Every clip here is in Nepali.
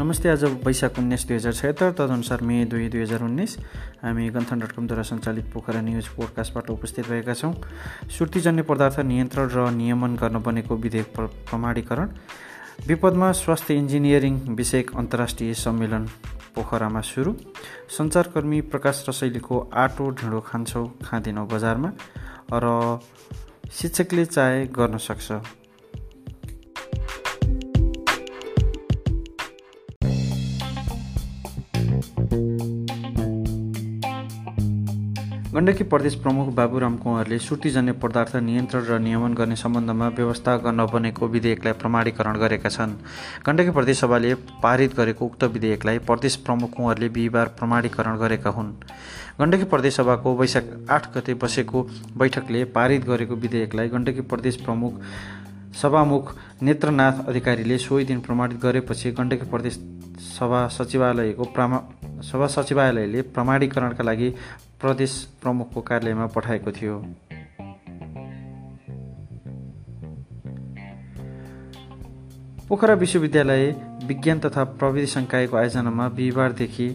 नमस्ते आज वैशाख उन्नाइस दुई हजार छत्तर। तदनुसार मे दुई दुई हजार उन्नाइस। हामी गन्थन डट कमद्वारा सञ्चालित पोखरा न्युज पोडकास्टबाट उपस्थित रहेका छौँ। सुर्तीजन्य पदार्थ नियन्त्रण र नियमन गर्न बनेको विधेयक प्रमाणीकरण। विपदमा स्वास्थ्य इन्जिनियरिङ विषयक अन्तर्राष्ट्रिय सम्मेलन पोखरामा सुरु। सञ्चारकर्मी प्रकाश रसैलीको आटो ढिँडो खान्छौ खाँदैनौ बजारमा। र शिक्षकले चाहे गर्न सक्छ। गण्डकी प्रदेश प्रमुख बाबुराम कुँवरले सुर्तीजन्य पदार्थ नियन्त्रण र नियमन गर्ने सम्बन्धमा व्यवस्था गर्न बनेको विधेयकलाई प्रमाणीकरण गरेका छन्। गण्डकी प्रदेश सभाले पारित गरेको उक्त विधेयकलाई प्रदेश प्रमुख कुँवरले बिहिबार प्रमाणीकरण गरेका हुन्। गण्डकी प्रदेश सभाको वैशाख आठ गते बसेको बैठकले पारित गरेको विधेयकलाई गण्डकी प्रदेश प्रमुख सभामुख नेत्रनाथ अधिकारीले सोही दिन प्रमाणित गरेपछि गण्डकी प्रदेश सभा सचिवालयको प्रमा सभा सचिवालयले प्रमाणीकरणका लागि प्रदेश प्रमुखको कार्यालयमा पठाएको थियो। पोखरा विश्वविद्यालय विज्ञान तथा प्रविधि सङ्कायको आयोजनामा बिहिबारदेखि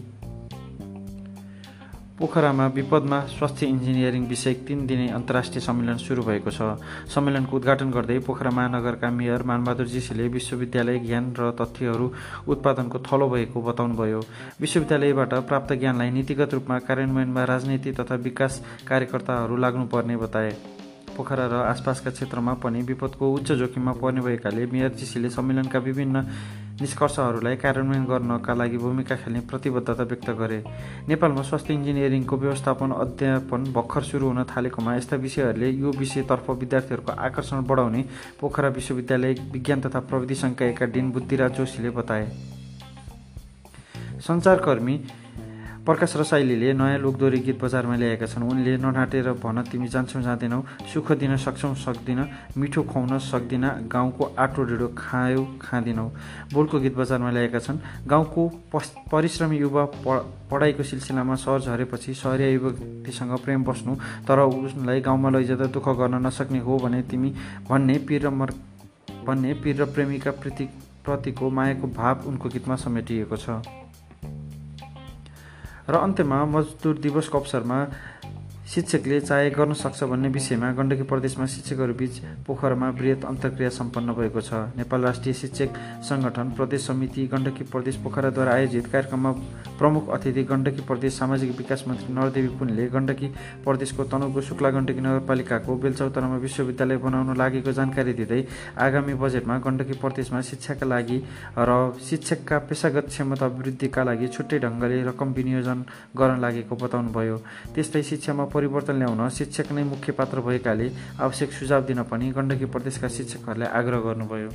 पोखरामा विपदमा स्वास्थ्य इन्जिनियरिङ विषय तिन दिने अन्तर्राष्ट्रिय सम्मेलन सुरु भएको छ। सम्मेलनको उद्घाटन गर्दै पोखरा महानगरका मेयर मानबहादुर जीसीले विश्वविद्यालय ज्ञान र तथ्यहरू उत्पादनको थलो भएको बताउनुभयो। विश्वविद्यालयबाट प्राप्त ज्ञानलाई नीतिगत रूपमा कार्यान्वयनमा राजनीति तथा विकास कार्यकर्ताहरू लाग्नुपर्ने बताए। पोखरा र आसपासका क्षेत्रमा पनि विपदको उच्च जोखिममा पर्ने भएकाले मेयर जीसीले सम्मेलनका विभिन्न निष्कर्षहरूलाई कार्यान्वयन गर्नका लागि भूमिका खेल्ने प्रतिबद्धता व्यक्त गरे। नेपालमा स्वास्थ्य इन्जिनियरिङको व्यवस्थापन अध्यापन भर्खर सुरु हुन थालेकोमा यस्ता विषयहरूले यो विषयतर्फ विद्यार्थीहरूको आकर्षण बढाउने पोखरा विश्वविद्यालय विज्ञान तथा प्रविधि सङ्कायका डिन बुद्धिराज जोशीले बताए। सञ्चारकर्मी प्रकाश रसाइलीले नयाँ लोकदोरी गीत बजारमा ल्याएका छन्। उनले नढाँटेर भन तिमी जान्छौ जाँदैनौ सुख दिन सक्छौ सक्दिन मिठो खुवाउन सक्दिन गाउँको आटो ढिँडो खायो खाँदिनौ। बोलको गीत बजारमा ल्याएका छन्। गाउँको परिश्रमी युवा पढाइको सिलसिलामा सहर झरेपछि सहरिया युवतीसँग प्रेम बस्नु तर उसलाई गाउँमा लैजाँदा दुःख गर्न नसक्ने हो भने तिमी भन्ने पिर र मर भन्ने पिर र प्रेमिका प्रति प्रतिको मायाको भाव उनको गीतमा समेटिएको छ। र अन्त्यमा मजदुर दिवसको अवसरमा शिक्षकले चाहे गर्न सक्छ भन्ने विषयमा गण्डकी प्रदेशमा शिक्षकहरूबीच पोखरामा वृहत अन्तर्क्रिया सम्पन्न भएको छ। नेपाल राष्ट्रिय शिक्षक सङ्गठन प्रदेश समिति गण्डकी प्रदेश पोखराद्वारा आयोजित कार्यक्रममा प्रमुख अतिथि गण्डकी प्रदेश सामाजिक विकास मन्त्री नरदेवी पुनले गण्डकी प्रदेशको तनहुको शुक्ला गण्डकी नगरपालिकाको बेलचौतारामा विश्वविद्यालय बनाउन लागेको जानकारी दिँदै आगामी बजेटमा गण्डकी प्रदेशमा शिक्षाका लागि र शिक्षकका पेसागत क्षमता वृद्धिका लागि छुट्टै ढङ्गले रकम विनियोजन गर्न लागेको बताउनुभयो। त्यस्तै शिक्षामा परिवर्तन ल्याउन शिक्षक नै मुख्य पात्र भएकाले आवश्यक सुझाव दिन पनि गण्डकी प्रदेशका शिक्षकहरूलाई आग्रह गर्नुभयो।